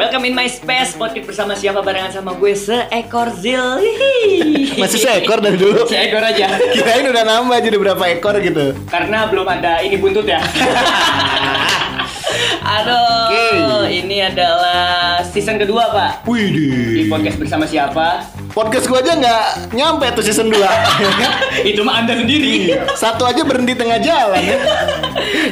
Welcome in my space podcast bersama siapa barengan sama gue seekor zil. Masih seekor dari dulu. Seekor aja. Kirain udah nambah jadi berapa ekor gitu. Karena belum ada ini buntut ya. Aduh, Oke. ini adalah season kedua pak di Wih, podcast bersama siapa? podcast gua aja nggak nyampe tuh season 2 Itu mah anda sendiri. Satu aja berhenti tengah jalan ya.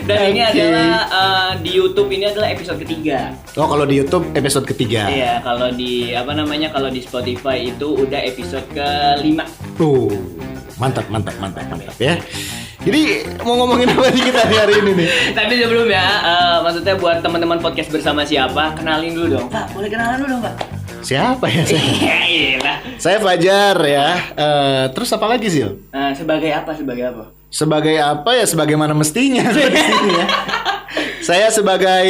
Dan ini Oke. adalah eh, di YouTube ini adalah episode ketiga. Oh kalau di YouTube episode ketiga. Iya, kalau di apa namanya kalau di Spotify itu udah episode kelima. Tuh, mantap, mantap, mantap, mantap ya. Jadi mau ngomongin apa nih kita di hari ini nih? Tapi sebelumnya, eh, maksudnya buat teman-teman podcast bersama siapa, kenalin dulu dong. Pak, boleh kenalan dulu dong, Pak? Siapa ya saya? Iya, iya. Saya Fajar ya. Eh, terus apa lagi sih? Nah, sebagai apa? Sebagai apa? Sebagai apa ya? Sebagaimana mestinya saya di sini ya. Saya sebagai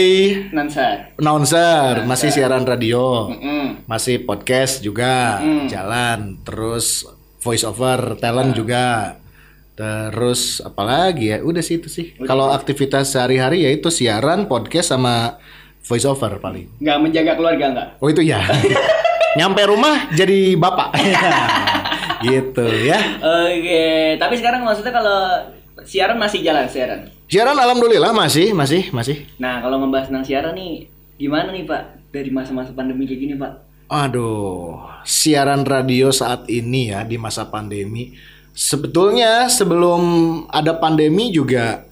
Nansar. announcer, masih siaran radio, Mm-mm. masih podcast juga Mm. jalan, terus voice over talent juga. Terus apalagi ya? Udah sih itu sih. Kalau aktivitas sehari-hari ya itu siaran, podcast sama voice over paling. Nggak menjaga keluarga nggak? Oh itu ya. Nyampe rumah jadi bapak. gitu ya. Oke, tapi sekarang maksudnya kalau siaran masih jalan siaran. Siaran alhamdulillah masih, masih, masih. Nah, kalau ngebahas tentang siaran nih, gimana nih Pak? Dari masa-masa pandemi kayak gini Pak? Aduh, siaran radio saat ini ya di masa pandemi. Sebetulnya sebelum ada pandemi juga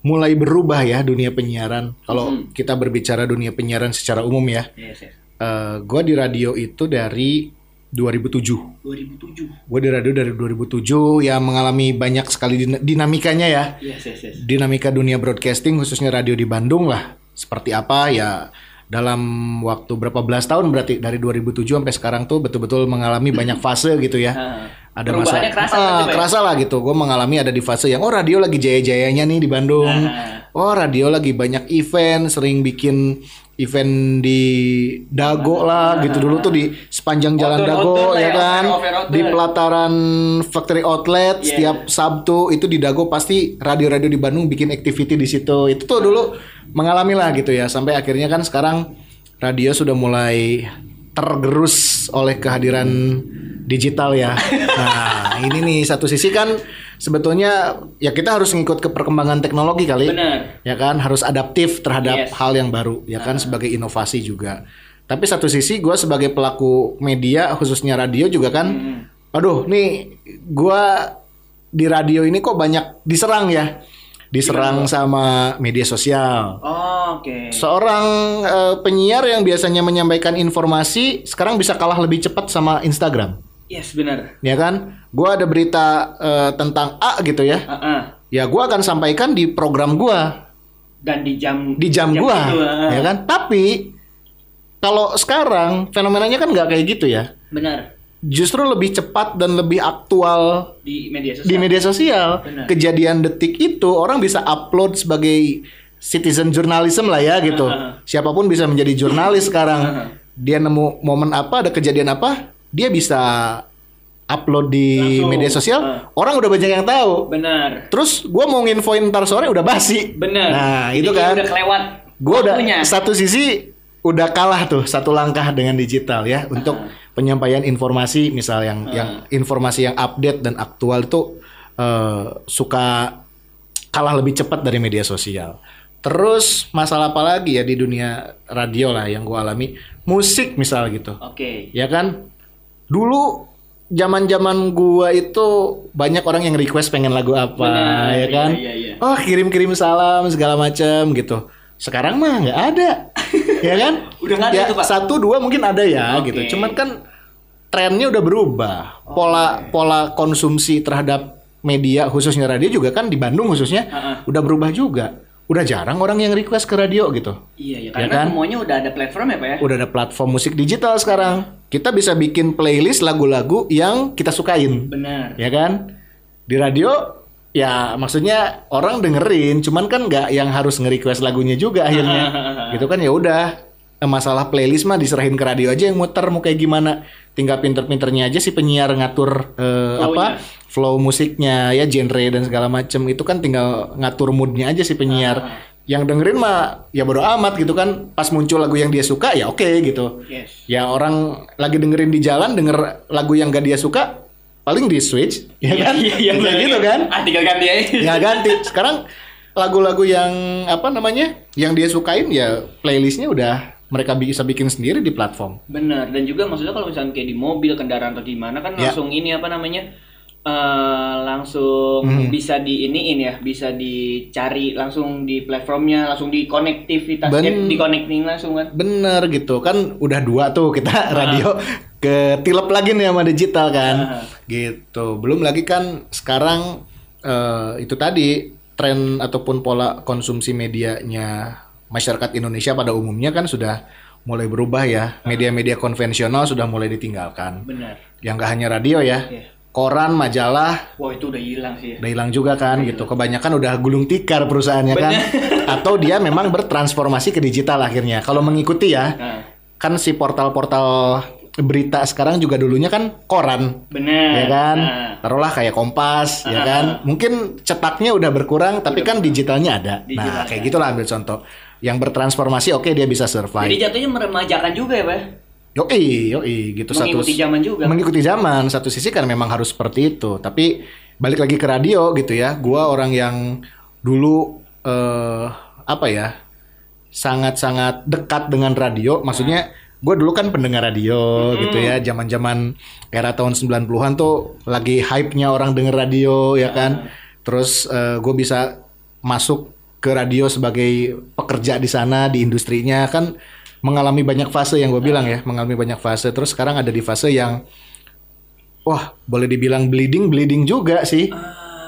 mulai berubah ya dunia penyiaran. Kalau kita berbicara dunia penyiaran secara umum ya, Yes, yes. eh gue di radio itu dari 2007. 2007. Gue di radio dari 2007 yang mengalami banyak sekali din- dinamikanya ya. Yes, yes, yes. Dinamika dunia broadcasting khususnya radio di Bandung lah. Seperti apa ya dalam waktu berapa belas tahun berarti dari 2007 sampai sekarang tuh betul-betul mengalami banyak fase gitu ya. Ada masa kerasa Ah, Pak, ya? kerasa lah gitu. Gue mengalami ada di fase yang oh radio lagi jaya-jayanya nih di Bandung. Oh radio lagi banyak event, sering bikin event di Dago lah gitu dulu tuh di sepanjang jalan Outdoor, Dago outdoor ya ya, kan. outdoor, outdoor. Di pelataran factory outlet Iya. setiap Sabtu itu di Dago pasti radio-radio di Bandung bikin activity di situ. Itu tuh dulu mengalami lah gitu ya. Sampai akhirnya kan sekarang radio sudah mulai tergerus oleh kehadiran digital ya. Nah, ini nih satu sisi kan sebetulnya ya kita harus ngikut ke perkembangan teknologi kali. Benar. Ya kan harus adaptif terhadap Yes. hal yang baru ya kan sebagai inovasi juga. Tapi satu sisi gue sebagai pelaku media khususnya radio juga kan, aduh nih gue di radio ini kok banyak diserang ya, diserang sama media sosial. Oh, oke. Seorang eh, penyiar yang biasanya menyampaikan informasi sekarang bisa kalah lebih cepat sama Instagram, Yes, benar. ya kan? Gua ada berita eh, tentang A gitu ya, Ah, ah. ya gua akan sampaikan di program gua Dan di jam di jam, gua, itu, ah. ya kan? Tapi kalau sekarang fenomenanya kan nggak kayak gitu ya. Benar. Justru lebih cepat dan lebih aktual Di media sosial. di media sosial. Benar. Kejadian detik itu orang bisa upload sebagai citizen journalism lah ya gitu. Siapa pun bisa menjadi jurnalis sekarang. Dia nemu momen apa, ada kejadian apa, dia bisa upload di Langsung. media sosial. Ah. Orang udah banyak yang tahu. Benar. Terus gue mau nginfoin ntar sore udah basi. Benar. Nah Jadi itu kan. udah kelewat Gue udah satu sisi udah kalah tuh satu langkah dengan digital ya untuk penyampaian informasi misal yang yang informasi yang update dan aktual itu eh, suka kalah lebih cepat dari media sosial. Terus masalah apa lagi ya di dunia radio lah yang gue alami? Musik misal gitu. Oke. ya kan? Dulu zaman zaman gua itu banyak orang yang request pengen lagu apa Benar, ya kan? iya, iya, iya. oh kirim kirim salam segala macam gitu. Sekarang mah nggak ada ya kan Udah nggak ada ya, itu, Pak? satu dua mungkin ada ya Oke. gitu cuman kan trennya udah berubah pola pola konsumsi terhadap media khususnya radio juga kan di Bandung khususnya Ah, ah. udah berubah juga udah jarang orang yang request ke radio gitu Iya, ya, Ya karena kan? semuanya udah ada platform ya, Pak ya? udah ada platform musik digital sekarang. Kita bisa bikin playlist lagu-lagu yang kita sukain, Benar. ya kan? Di radio ya maksudnya orang dengerin, cuman kan nggak yang harus nge-request lagunya juga akhirnya. gitu kan ya udah. Eh, Masalah playlist mah diserahin ke radio aja yang muter mau kayak gimana. Tinggal pinter-pinternya aja si penyiar ngatur eh, apa flow musiknya ya genre dan segala macem itu kan tinggal ngatur moodnya aja si penyiar yang dengerin mah ya bodo amat gitu kan pas muncul lagu yang dia suka ya oke gitu Yes. ya orang lagi dengerin di jalan denger lagu yang gak dia suka paling di switch ya kan Iya, iya, Kayak gitu kan Ah, tinggal ganti aja. nggak ganti sekarang lagu-lagu yang apa namanya yang dia sukain ya playlistnya udah mereka bisa bikin sendiri di platform Bener, dan juga maksudnya kalau misalnya kayak di mobil, kendaraan atau di mana kan Ya. langsung ini apa namanya? eh langsung Hmm. bisa di iniin ya, bisa dicari langsung di platformnya, langsung di konektivitas, Ben- eh, di connecting langsung kan. bener gitu kan udah dua tuh kita radio ke tilep lagi nih sama digital kan. Ah. gitu. Belum lagi kan sekarang eh, itu tadi tren ataupun pola konsumsi medianya masyarakat Indonesia pada umumnya kan sudah mulai berubah ya. Media-media konvensional sudah mulai ditinggalkan. Bener. yang gak hanya radio ya Iya. koran majalah. Wah itu udah hilang sih. ya. udah hilang juga kan gitu. kebanyakan udah gulung tikar perusahaannya kan. Atau dia memang bertransformasi ke digital akhirnya. Kalau mengikuti ya Nah, kan si portal-portal berita sekarang juga dulunya kan koran. Bener. ya kan? Nah, taruhlah kayak Kompas ya Ah. kan? mungkin cetaknya udah berkurang tapi kan digitalnya ada. Digital nah ada. kayak gitulah ambil contoh. Yang bertransformasi oke dia bisa jadi survive jatuhnya meremajakan juga ya, Pak? yoi yoi gitu Mengikuti zaman juga. mengikuti zaman. Satu sisi kan memang harus seperti itu. Tapi balik lagi ke radio gitu ya. Gua orang yang dulu eh apa ya sangat-sangat dekat dengan radio. Maksudnya gue dulu kan pendengar radio gitu ya zaman-zaman era tahun 90-an tuh lagi hype-nya orang denger radio ya kan? Terus gue bisa masuk ke radio sebagai pekerja di sana di industrinya. Kan mengalami banyak fase yang gue bilang ya mengalami banyak fase. Terus sekarang ada di fase yang wah boleh dibilang bleeding bleeding juga sih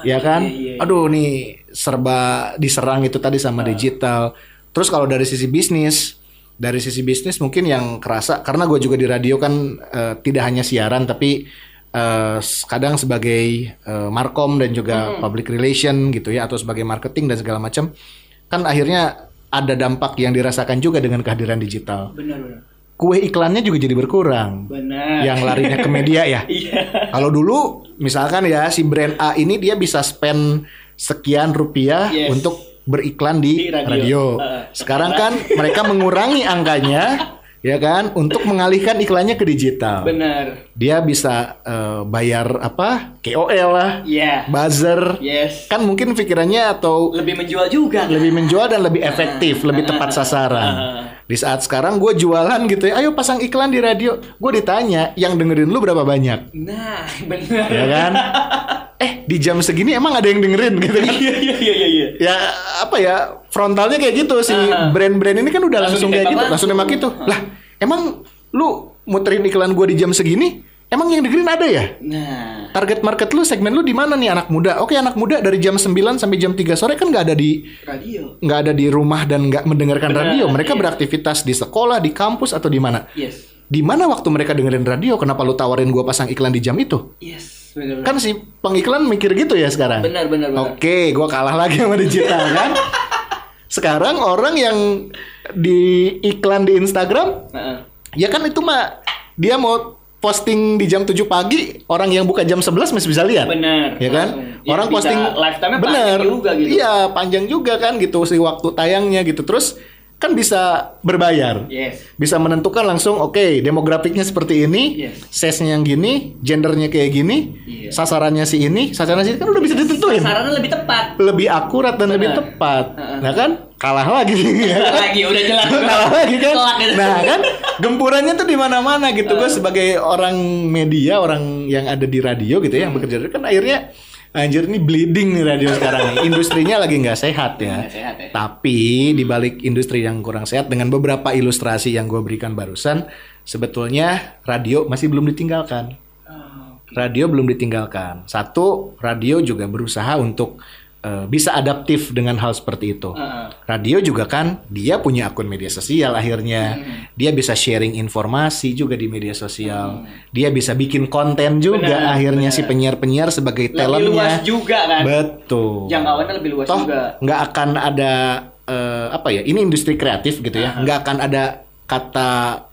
ya kan? iya, iya. aduh nih serba diserang itu tadi sama digital. Terus kalau dari sisi bisnis dari sisi bisnis mungkin yang kerasa karena gue juga di radio kan eh, tidak hanya siaran tapi eh, kadang sebagai eh, markom dan juga public relation gitu ya atau sebagai marketing dan segala macam kan akhirnya ada dampak yang dirasakan juga dengan kehadiran digital Bener, bener. kue iklannya juga jadi berkurang Bener. yang larinya ke media ya Iya. kalau dulu misalkan ya si brand A ini dia bisa spend sekian rupiah Yes. untuk beriklan di, Di radio. radio. Uh. Sekarang kan mereka mengurangi angkanya ya kan untuk mengalihkan iklannya ke digital. Bener. Dia bisa eh, bayar apa? KOL lah, Iya. buzzer. Yes. Kan mungkin pikirannya atau Lebih menjual juga. kan? lebih menjual dan lebih efektif, lebih tepat sasaran. Di saat sekarang gue jualan gitu ya, ayo pasang iklan di radio. Gue ditanya, yang dengerin lu berapa banyak? Nah, bener. Ya kan? eh di jam segini emang ada yang dengerin gitu kan? Iya, iya, iya, iya, ya apa ya frontalnya kayak gitu si brand-brand ini kan udah langsung, Langsung kayak gitu, langsung nembak langsung. itu. Lah emang lu muterin iklan gue di jam segini? Emang yang dengerin ada ya? Nah, Target market lu, segmen lu di mana nih anak muda? Oke anak muda dari jam 9 sampai jam 3 sore kan nggak ada di radio. nggak ada di rumah dan nggak mendengarkan Benar, radio. Mereka iya. beraktivitas di sekolah, di kampus atau di mana? Yes. Di mana waktu mereka dengerin radio? Kenapa lu tawarin gua pasang iklan di jam itu? Yes. Bener, bener. Kan si pengiklan mikir gitu ya sekarang. Benar, benar, benar. Oke, gua kalah lagi sama digital kan. Sekarang orang yang di iklan di Instagram, Heeh. ya kan itu mah dia mau posting di jam 7 pagi, orang yang buka jam 11 masih bisa lihat. Bener. Ya kan? Langsung. Ya, Orang bisa posting lifetime-nya bener. panjang juga gitu. Iya, panjang juga kan gitu si waktu tayangnya gitu. Terus kan bisa berbayar. Yes. Bisa menentukan langsung oke, demografiknya seperti ini, Yes. size-nya yang gini, gendernya kayak gini, Iya. sasarannya si ini, sasarannya si ini kan udah bisa ditentuin. Sasarannya lebih tepat. Lebih akurat dan lebih Benar. tepat. Heeh. Nah kan kalah lagi. ya kan? Lagi udah jelas. kalah lagi kan. Gitu. Nah kan gempurannya tuh di mana-mana gitu. Gue sebagai orang media, orang yang ada di radio gitu ya, yang bekerja kan akhirnya anjir ini bleeding nih radio sekarang nih. Industrinya lagi nggak sehat ya. Nggak sehat ya. Tapi di balik industri yang kurang sehat dengan beberapa ilustrasi yang gue berikan barusan, sebetulnya radio masih belum ditinggalkan. Oke. Radio belum ditinggalkan. Satu, radio juga berusaha untuk eh, bisa adaptif dengan hal seperti itu. Heeh. Radio juga kan dia punya akun media sosial akhirnya. Hmm. Dia bisa sharing informasi juga di media sosial. Dia bisa bikin konten juga Benar, akhirnya benar. si penyiar-penyiar sebagai Lebih talentnya. luas juga kan. Betul. Jangkauannya lebih luas Toh juga. nggak akan ada eh, apa ya? Ini industri kreatif gitu ya. Nggak akan ada kata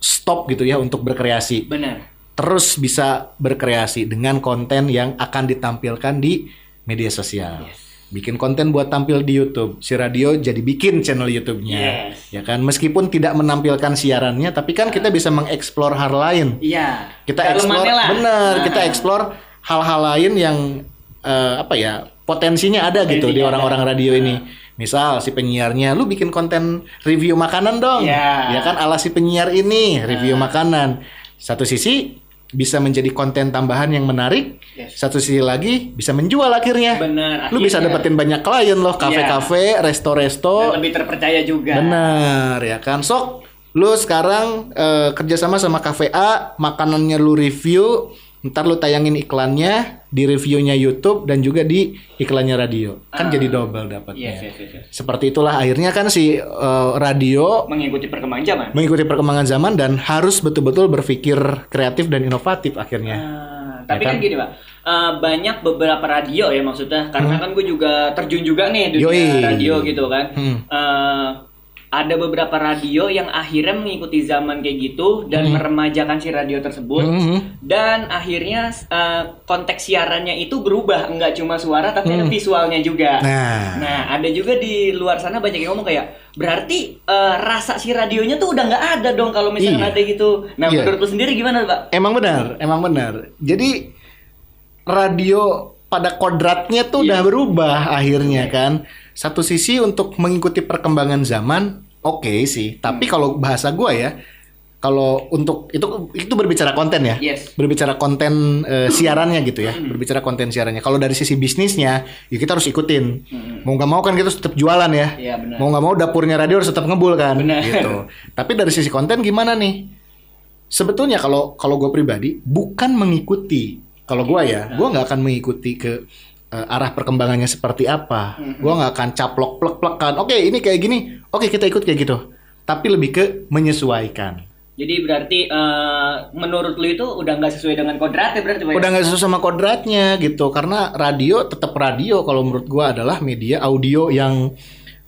stop gitu ya untuk berkreasi Benar. terus bisa berkreasi dengan konten yang akan ditampilkan di media sosial. bikin konten buat tampil di YouTube. Si radio jadi bikin channel YouTube-nya. Yes. Ya kan, meskipun tidak menampilkan siarannya, tapi kan kita bisa mengeksplor hal lain. Iya. Kita eksplor, bener, Nah. kita eksplor hal-hal lain yang eh, apa ya potensinya ada gitu di Potensinya orang-orang radio ini. Misal si penyiarnya, lu bikin konten review makanan dong, Iya. ya kan? Ala si penyiar ini review makanan. Satu sisi bisa menjadi konten tambahan yang menarik. Yes. Satu sisi lagi bisa menjual akhirnya. Bener, Lu bisa akhirnya. dapetin banyak klien loh, kafe-kafe, resto-resto. Dan lebih terpercaya juga. Benar ya kan. Sok lu sekarang eh, kerjasama sama kafe A, makanannya lu review, ntar lu tayangin iklannya di reviewnya YouTube dan juga di iklannya radio. Kan jadi double dapatnya. Yes, yes, yes, yes. Seperti itulah akhirnya kan si eh, radio Mengikuti perkembangan zaman. mengikuti perkembangan zaman dan harus betul-betul berpikir kreatif dan inovatif akhirnya. Ah, tapi Ya kan? kan? gini pak, eh, banyak beberapa radio ya maksudnya, karena kan gue juga terjun juga nih dunia Hmm. Yoi. radio gitu kan. Hmm. Eh, ada beberapa radio yang akhirnya mengikuti zaman kayak gitu dan meremajakan si radio tersebut. Hmm. Dan akhirnya eh, konteks siarannya itu berubah, nggak cuma suara tapi ada visualnya juga. Hmm. Nah, Nah, ada juga di luar sana banyak yang ngomong kayak berarti eh, rasa si radionya tuh udah nggak ada dong kalau misalnya Iya. ada gitu. Nah, Iya. menurut lu sendiri gimana, Pak? Emang benar, emang benar. Jadi radio pada kodratnya tuh udah berubah akhirnya kan. Satu sisi untuk mengikuti perkembangan zaman, oke sih. Tapi kalau bahasa gua ya, kalau untuk itu itu berbicara konten ya, Yes. berbicara konten eh, siarannya gitu ya, berbicara konten siarannya. Kalau dari sisi bisnisnya, ya kita harus ikutin. Mau nggak mau kan kita harus tetap jualan ya. Iya, benar. Mau nggak mau dapurnya radio harus tetap ngebul kan, Benar. gitu. Tapi dari sisi konten gimana nih? Sebetulnya kalau kalau gue pribadi bukan mengikuti. Kalau gue ya, gue nggak akan mengikuti ke eh, arah perkembangannya seperti apa. Gue nggak akan caplok plek plekan. Oke ini kayak gini. Oke kita ikut kayak gitu. Tapi lebih ke menyesuaikan. Jadi berarti eh, menurut lu itu udah nggak sesuai dengan kodratnya berarti? Udah nggak sesuai sama kodratnya gitu. Karena radio tetap radio. Kalau menurut gue adalah media audio yang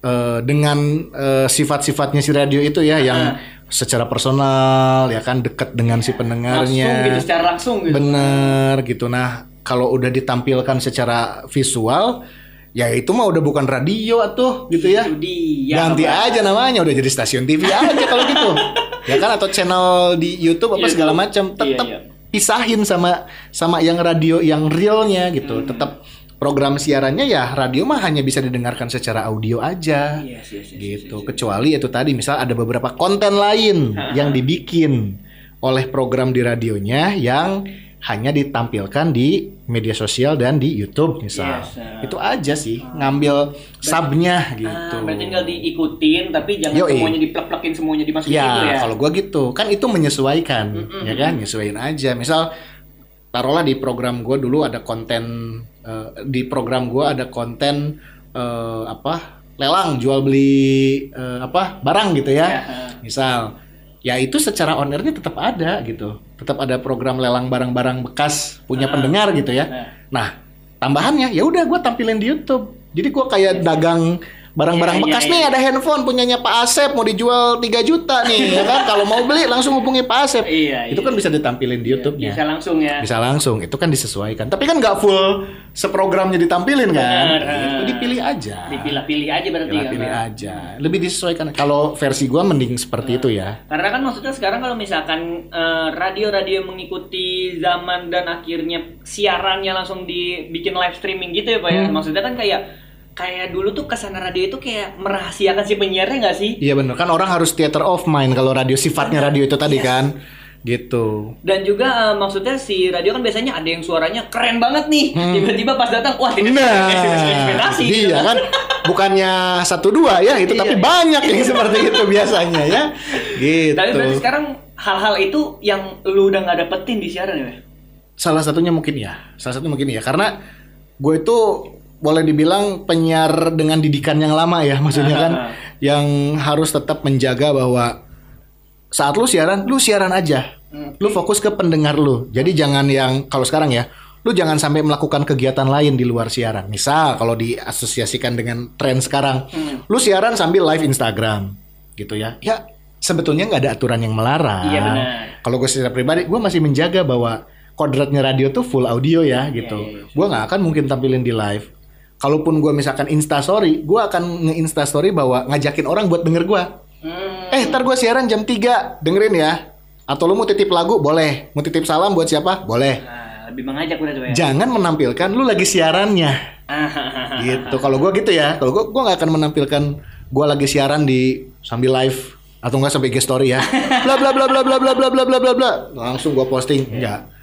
eh, dengan eh, sifat-sifatnya si radio itu ya, yang secara personal ya kan dekat dengan si pendengarnya. langsung gitu secara langsung gitu. Bener gitu. Nah, kalau udah ditampilkan secara visual, ya itu mah udah bukan radio atuh gitu ya. Dia. Ganti aja namanya, udah jadi stasiun TV aja kalau gitu. Ya kan atau channel di YouTube apa YouTube. segala macam, tetap Iya, iya. pisahin sama sama yang radio yang realnya gitu. Hmm. Tetap program siarannya ya radio mah hanya bisa didengarkan secara audio aja Yes, yes, yes, gitu kecuali itu tadi misal ada beberapa konten lain yang dibikin oleh program di radionya yang hanya ditampilkan di media sosial dan di YouTube misal. Yes, uh. itu aja sih ngambil subnya Ah, gitu. berarti tinggal diikutin tapi jangan Yoi. semuanya diplek-plekin semuanya dimasukin ya, gitu ya. kalau gua gitu. Kan itu menyesuaikan ya kan? Nyesuaiin aja. Misal taruhlah di program gua dulu ada konten eh, di program gua ada konten eh, apa? Lelang jual beli eh, apa? Barang gitu ya. Ya, misal. Ya itu secara on airnya tetap ada gitu tetap ada program lelang barang-barang bekas punya pendengar gitu ya. Nah. nah tambahannya ya udah gua tampilin di YouTube. Jadi gua kayak dagang barang-barang Iya, iya, bekas iya. nih ada handphone punyanya Pak Asep mau dijual 3 juta nih ya kan kalau mau beli langsung hubungi Pak Asep Iya, itu iya. kan bisa ditampilin di YouTube-nya Bisa langsung ya. bisa langsung itu kan disesuaikan tapi kan nggak full seprogramnya ditampilin kan Benar. itu dipilih aja Dipilah-pilih aja berarti pilih, kan, pilih Pak? aja lebih disesuaikan kalau versi gua mending seperti itu ya Karena kan maksudnya sekarang kalau misalkan eh, radio-radio mengikuti zaman dan akhirnya siarannya langsung dibikin live streaming gitu ya Pak ya. Hmm. Maksudnya kan kayak kayak dulu tuh ke sana radio itu kayak merahasiakan si penyiarnya nggak sih? Iya bener kan orang harus theater of mind kalau radio sifatnya radio itu tadi kan gitu. Dan juga eh, maksudnya si radio kan biasanya ada yang suaranya keren banget nih. Hmm. Tiba-tiba pas datang wah ini Nah, iya kan bukannya satu dua ya itu tapi Iya. banyak yang seperti itu biasanya ya gitu. Tapi berarti sekarang hal-hal itu yang lu udah nggak dapetin di siaran ya? Pak? Salah satunya mungkin ya, salah satu mungkin ya karena gue itu boleh dibilang penyiar dengan didikan yang lama ya maksudnya kan yang harus tetap menjaga bahwa saat lu siaran lu siaran aja. Hmm. lu fokus ke pendengar lu. Jadi jangan yang kalau sekarang ya lu jangan sampai melakukan kegiatan lain di luar siaran. Misal kalau diasosiasikan dengan tren sekarang Hmm. lu siaran sambil live Instagram gitu ya. Ya sebetulnya nggak ada aturan yang melarang. Iya, kalau gue secara pribadi gue masih menjaga bahwa kodratnya radio tuh full audio ya gitu. iya, iya. gue nggak akan mungkin tampilin di live kalaupun gue misalkan instastory, gue akan nge-instastory bahwa ngajakin orang buat denger gue. Hmm. Eh, ntar gue siaran jam 3, dengerin ya. Atau lu mau titip lagu, boleh. Mau titip salam buat siapa? Boleh. Nah, lebih mengajak udah ya. Jangan menampilkan lu lagi siarannya. Gitu. Kalau gue gitu ya. Kalau gue gue nggak akan menampilkan gue lagi siaran di sambil live atau enggak sampai IG story ya. Bla bla bla bla bla bla bla bla bla bla. Langsung gue posting. Enggak.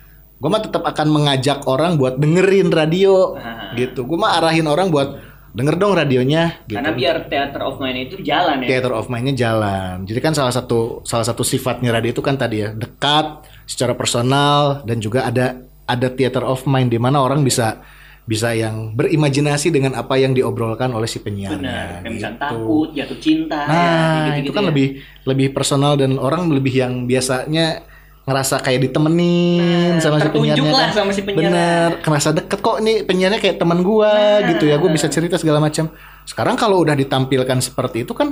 Gue mah tetap akan mengajak orang buat dengerin radio Ah. gitu. Gue mah arahin orang buat denger dong radionya gitu. Karena biar theater of mind itu jalan ya. Theater of mind-nya jalan. Jadi kan salah satu salah satu sifatnya radio itu kan tadi ya dekat secara personal dan juga ada ada theater of mind di mana orang bisa bisa yang berimajinasi dengan apa yang diobrolkan oleh si penyiarnya. Benar. Gitu. takut, jatuh cinta. ya, Nah, gitu-gitu itu kan ya. lebih lebih personal dan orang lebih yang biasanya ngerasa kayak ditemenin Nah, sama si penyiarnya. lah kan. sama si penyiar. Bener, ngerasa deket kok nih penyiarnya kayak teman gua Nah. gitu ya. Gue bisa cerita segala macam. Sekarang kalau udah ditampilkan seperti itu kan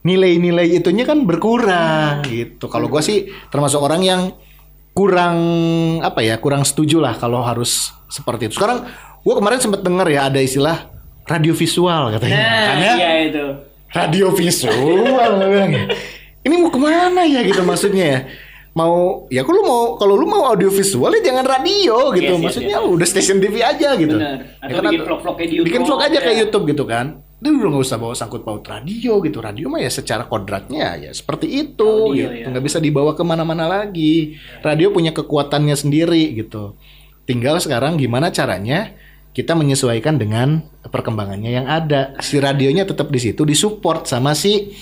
nilai-nilai itunya kan berkurang Nah. gitu. Kalau gua sih termasuk orang yang kurang apa ya, kurang setuju lah kalau harus seperti itu. Sekarang gua kemarin sempat dengar ya ada istilah radio visual katanya. Nah, Kan ya? iya itu. radio visual gua ini mau ke mana ya gitu maksudnya ya mau ya kalau lu mau kalau lu mau audio visual ya jangan radio gitu. Yes, yes, maksudnya udah stasiun TV aja gitu. Benar. Ya Atau kan, bikin vlog-vlog kayak di YouTube. bikin vlog aja kayak ya. YouTube gitu kan. Dia udah nggak usah bawa sangkut paut radio gitu. Radio mah ya secara kodratnya ya seperti itu Audio, gitu. ya. nggak bisa dibawa ke mana-mana lagi. Radio punya kekuatannya sendiri gitu. Tinggal sekarang gimana caranya kita menyesuaikan dengan perkembangannya yang ada. Si radionya tetap di situ disupport sama si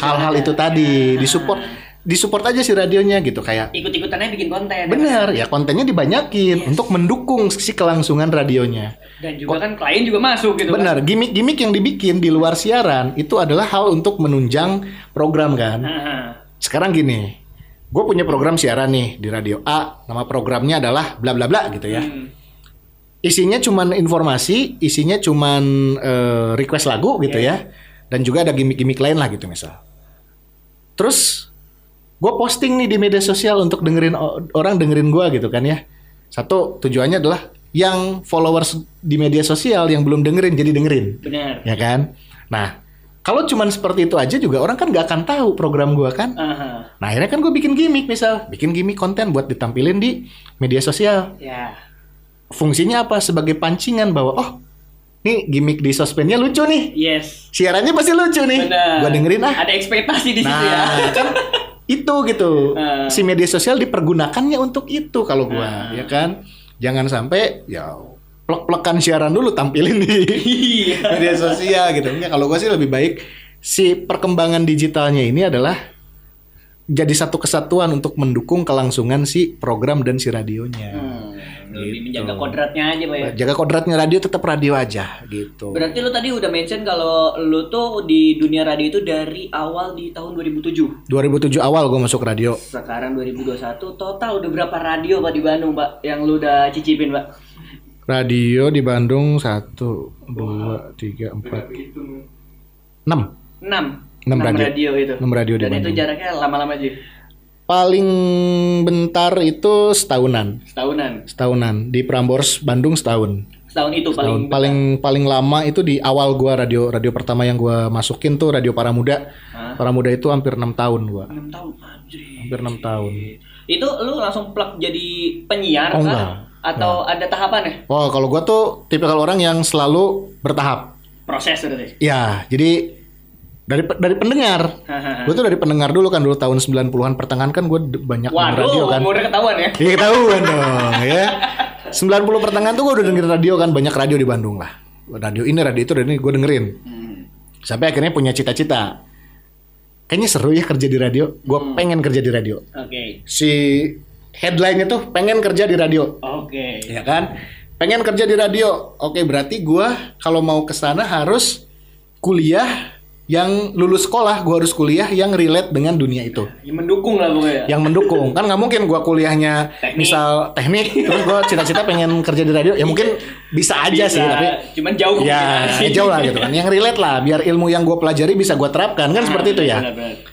hal-hal itu tadi disupport disupport aja si radionya gitu kayak Ikut-ikutannya bikin konten. bener ya kontennya dibanyakin untuk mendukung si kelangsungan radionya. Dan juga kan klien juga masuk gitu kan. bener gimmick-gimmick yang dibikin di luar siaran itu adalah hal untuk menunjang program kan? Nah, sekarang gini gue punya program siaran nih di radio A nama programnya adalah bla bla bla gitu ya. Hmm. isinya cuman informasi isinya cuman eh, request lagu gitu ya. Dan juga ada gimmick-gimmick lain lah gitu misal. Terus gue posting nih di media sosial untuk dengerin orang dengerin gue gitu kan ya satu tujuannya adalah yang followers di media sosial yang belum dengerin jadi dengerin Benar. ya kan nah kalau cuman seperti itu aja juga orang kan nggak akan tahu program gue kan Aha. nah akhirnya kan gue bikin gimmick misal bikin gimmick konten buat ditampilin di media sosial Ya. fungsinya apa sebagai pancingan bahwa oh nih gimmick di sosmednya lucu nih Yes. siarannya pasti lucu nih Benar. gua dengerin ah Ada ekspektasi di situ ya. nah kan itu gitu Ah. si media sosial dipergunakannya untuk itu kalau gua Ah. ya kan jangan sampai ya plek-plekan siaran dulu tampilin di Iya. media sosial gitu enggak kalau gua sih lebih baik si perkembangan digitalnya ini adalah jadi satu kesatuan untuk mendukung kelangsungan si program dan si radionya. Hmm, lebih Gitu. menjaga kodratnya aja pak ya. Jaga kodratnya radio tetap radio aja gitu. Berarti lu tadi udah mention kalau lu tuh di dunia radio itu dari awal di tahun 2007. 2007 awal gue masuk radio. Sekarang 2021 total udah berapa radio pak di Bandung pak yang lu udah cicipin pak? Radio di Bandung satu, dua, tiga, empat, enam. 6 Enam radio. itu. Enam radio di Dan itu Bandung. jaraknya lama-lama aja. Paling bentar itu setahunan, Setahunan. setahunan di Prambors Bandung setahun. Setahun itu Tahun paling paling paling lama itu di awal gua radio radio pertama yang gua masukin tuh radio para muda. Hah? Para muda itu hampir enam tahun gua. 6 tahun anjir. Hampir enam tahun. Itu lu langsung plug jadi penyiar Oh, enggak. Atau ada tahapan ya? Oh, kalau gua tuh tipikal orang yang selalu bertahap. Proses berarti. Ya, jadi dari dari pendengar. Gue tuh dari pendengar dulu kan dulu tahun 90-an pertengahan kan gue banyak Waduh, radio kan. umurnya ketahuan ya. Iya ketahuan dong ya. 90 pertengahan tuh gue udah dengerin radio kan banyak radio di Bandung lah. Radio ini radio itu radio ini gue dengerin. Hmm. Sampai akhirnya punya cita-cita. Kayaknya seru ya kerja di radio. Gue Hmm. pengen kerja di radio. Oke. Si headline-nya tuh pengen kerja di radio. Oke. Ya kan? Pengen kerja di radio. Oke, berarti gua kalau mau ke sana harus kuliah yang lulus sekolah, gua harus kuliah yang relate dengan dunia itu. Ya, mendukung lah pokoknya. Yang mendukung. Kan nggak mungkin gua kuliahnya Teknik. misal teknik terus gua cita-cita pengen kerja di radio. Ya mungkin bisa aja sih, Bisa, tapi cuman jauh ya kemungkinan. jauh lah gitu kan. Yang relate lah biar ilmu yang gua pelajari bisa gua terapkan kan seperti itu ya.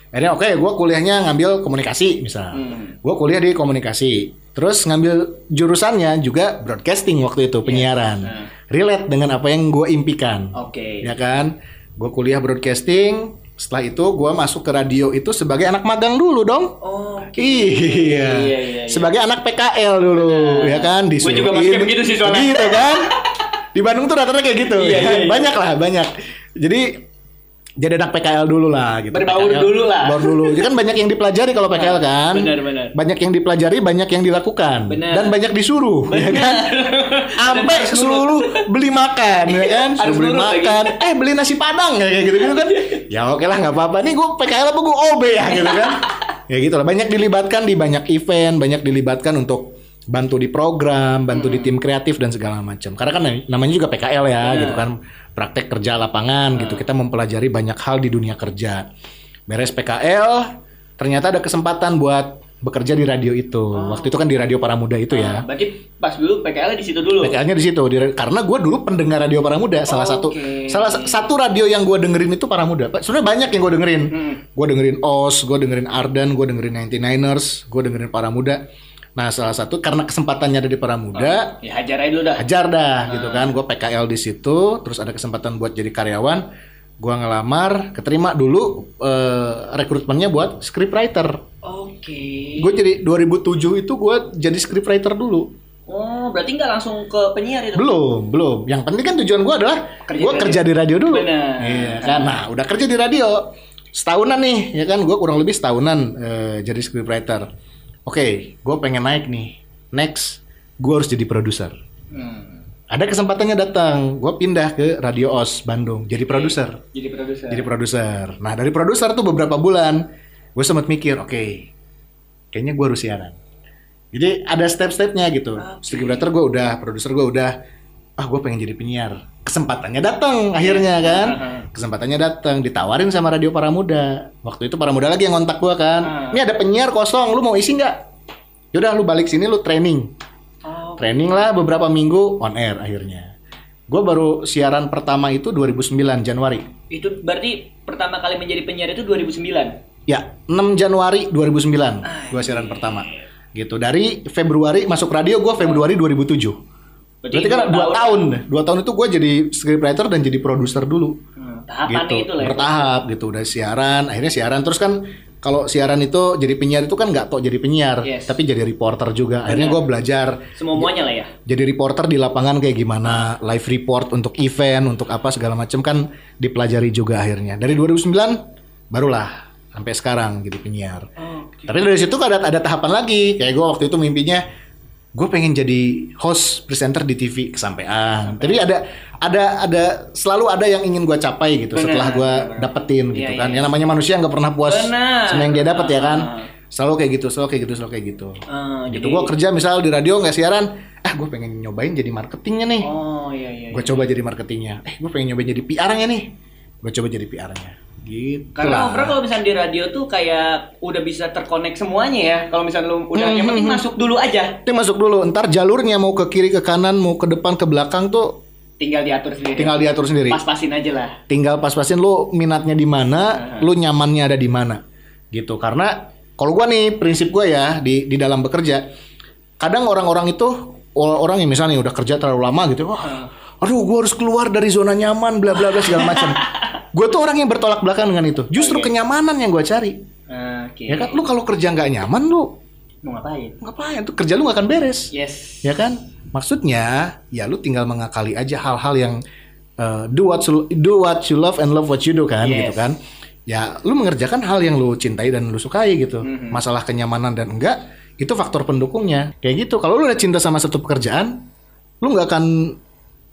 Akhirnya oke, gua kuliahnya ngambil komunikasi misal. Hmm. Gue kuliah di komunikasi. Terus ngambil jurusannya juga broadcasting waktu itu penyiaran. Nah. Relate dengan apa yang gue impikan. Oke. Ya kan? Gue kuliah broadcasting. Setelah itu gue masuk ke radio itu sebagai anak magang dulu dong. Oh. Iya. Iya, iya, iya. Sebagai anak PKL dulu, ya kan? Gua juga Disuruhin. masuknya begitu sih soalnya. Gitu kan? Di Bandung tuh rata-rata kayak gitu. Iya, ya iya, iya. Banyak lah, banyak. Jadi jadi anak PKL dulu lah gitu. Berbaur PKL. dulu lah. Berbaur dulu. Jadi kan banyak yang dipelajari kalau PKL kan. benar, benar. Banyak yang dipelajari, banyak yang dilakukan. Benar. Dan banyak disuruh, ya kan? Sampai seluruh beli makan, ya kan? Suruh beli nurut lagi. makan. Eh beli nasi padang kayak gitu gitu kan. Ya oke lah nggak apa-apa. Nih gue PKL apa gue OB ya gitu kan. Ya gitu lah. Banyak dilibatkan di banyak event, banyak dilibatkan untuk bantu di program, bantu di tim kreatif dan segala macam. Karena kan namanya juga PKL ya, gitu kan. Praktek kerja lapangan gitu. Kita mempelajari banyak hal di dunia kerja. Beres PKL, ternyata ada kesempatan buat bekerja di radio itu. Waktu itu kan di Radio Paramuda itu ya. Berarti pas dulu PKL di situ dulu. PKL-nya di situ di- karena gue dulu pendengar radio Paramuda salah satu Oke. salah sa- satu radio yang gue dengerin itu Paramuda Pak, sebenarnya banyak yang gue dengerin Hmm. gue dengerin OS gue dengerin Ardan gue dengerin 99ers gue dengerin Paramuda nah salah satu karena kesempatannya ada di Paramuda Ya hajar aja dulu dah. ajar dah gitu kan gue PKL di situ terus ada kesempatan buat jadi karyawan gue ngelamar keterima dulu eh, rekrutmennya buat scriptwriter Oke. gue jadi 2007 itu gue jadi scriptwriter dulu Oh, berarti nggak langsung ke penyiar itu? Belum, belum. Yang penting kan tujuan gue adalah Kerja gue di kerja di radio dulu. Benar. Iya kan. Nah, udah kerja di radio setahunan nih, ya kan? Gue kurang lebih setahunan eh, jadi scriptwriter. Oke, gue pengen naik nih. Next, gue harus jadi produser. Hmm. Ada kesempatannya datang, gue pindah ke Radio Os Bandung, jadi produser. Jadi produser. Jadi produser. Nah dari produser tuh beberapa bulan, gue sempat mikir, oke, kayaknya gue harus siaran. Jadi ada step-stepnya gitu. Scriptwriter gue udah, produser gue udah, ah gue pengen jadi penyiar. Kesempatannya datang akhirnya kan. Kesempatannya datang, ditawarin sama Radio Paramuda. Waktu itu Paramuda lagi yang ngontak gue kan. Ini ada penyiar kosong, lu mau isi nggak? Yaudah lu balik sini lu training. Oh, Training lah beberapa minggu on air akhirnya. Gue baru siaran pertama itu 2009 Januari. itu berarti pertama kali menjadi penyiar itu 2009. Ya, 6 Januari 2009 gua siaran pertama. Gitu. Dari Februari masuk radio gua Februari 2007. Berarti kan dua 2 tahun. 2 tahun itu gua jadi scriptwriter dan jadi produser dulu. Hmm, tahapan gitu. itu lah. ya. Bertahap gitu. Udah siaran, akhirnya siaran terus kan kalau siaran itu jadi penyiar itu kan nggak tok jadi penyiar, Yes. tapi jadi reporter juga. Akhirnya gua belajar Semuanya lah ya. jadi reporter di lapangan kayak gimana, live report untuk event, untuk apa segala macam kan dipelajari juga akhirnya. Dari 2009 barulah sampai sekarang jadi penyiar. Oke. Tapi dari situ ada ada tahapan lagi. Kayak gue waktu itu mimpinya gue pengen jadi host presenter di TV kesampaian. Tapi ada ada ada selalu ada yang ingin gue capai gitu Benar, setelah gue dapetin Iya, gitu iya, kan. iya. Yang namanya manusia nggak pernah puas sama yang dia dapat ya kan. Ah. Selalu kayak gitu, selalu kayak gitu, selalu kayak gitu. Ah, gitu jadi- gue kerja misal di radio nggak siaran, ah gue pengen nyobain jadi marketingnya nih. Oh iya iya. Gue coba jadi marketingnya. Eh gue pengen nyobain jadi PR-nya nih. Gue coba jadi PR-nya. Gitu Karena lah. overall kalau misalnya di radio tuh kayak udah bisa terkonek semuanya ya. Kalau misalnya lu udah Hmm, yang penting masuk dulu aja. Nanti masuk dulu, ntar jalurnya mau ke kiri ke kanan, mau ke depan ke belakang tuh Tinggal diatur sendiri. tinggal diatur sendiri. Pas-pasin aja lah. Tinggal pas-pasin lu minatnya di mana, lu nyamannya ada di mana. Gitu. Karena kalau gua nih prinsip gua ya di di dalam bekerja, kadang orang-orang itu orang yang misalnya udah kerja terlalu lama gitu, wah, aduh gua harus keluar dari zona nyaman, bla bla bla segala macam. gue tuh orang yang bertolak belakang dengan itu. Justru Oke. kenyamanan yang gua cari. Oke. Ya kan, lu kalau kerja nggak nyaman lu Mau ngapain? ngapain? Tuh kerja lu nggak akan beres. Yes. ya kan maksudnya ya lu tinggal mengakali aja hal-hal yang uh, do what you, do what you love and love what you do kan Yes. gitu kan ya lu mengerjakan hal yang lu cintai dan lu sukai gitu Mhm. masalah kenyamanan dan enggak itu faktor pendukungnya kayak gitu kalau lu udah cinta sama satu pekerjaan lu nggak akan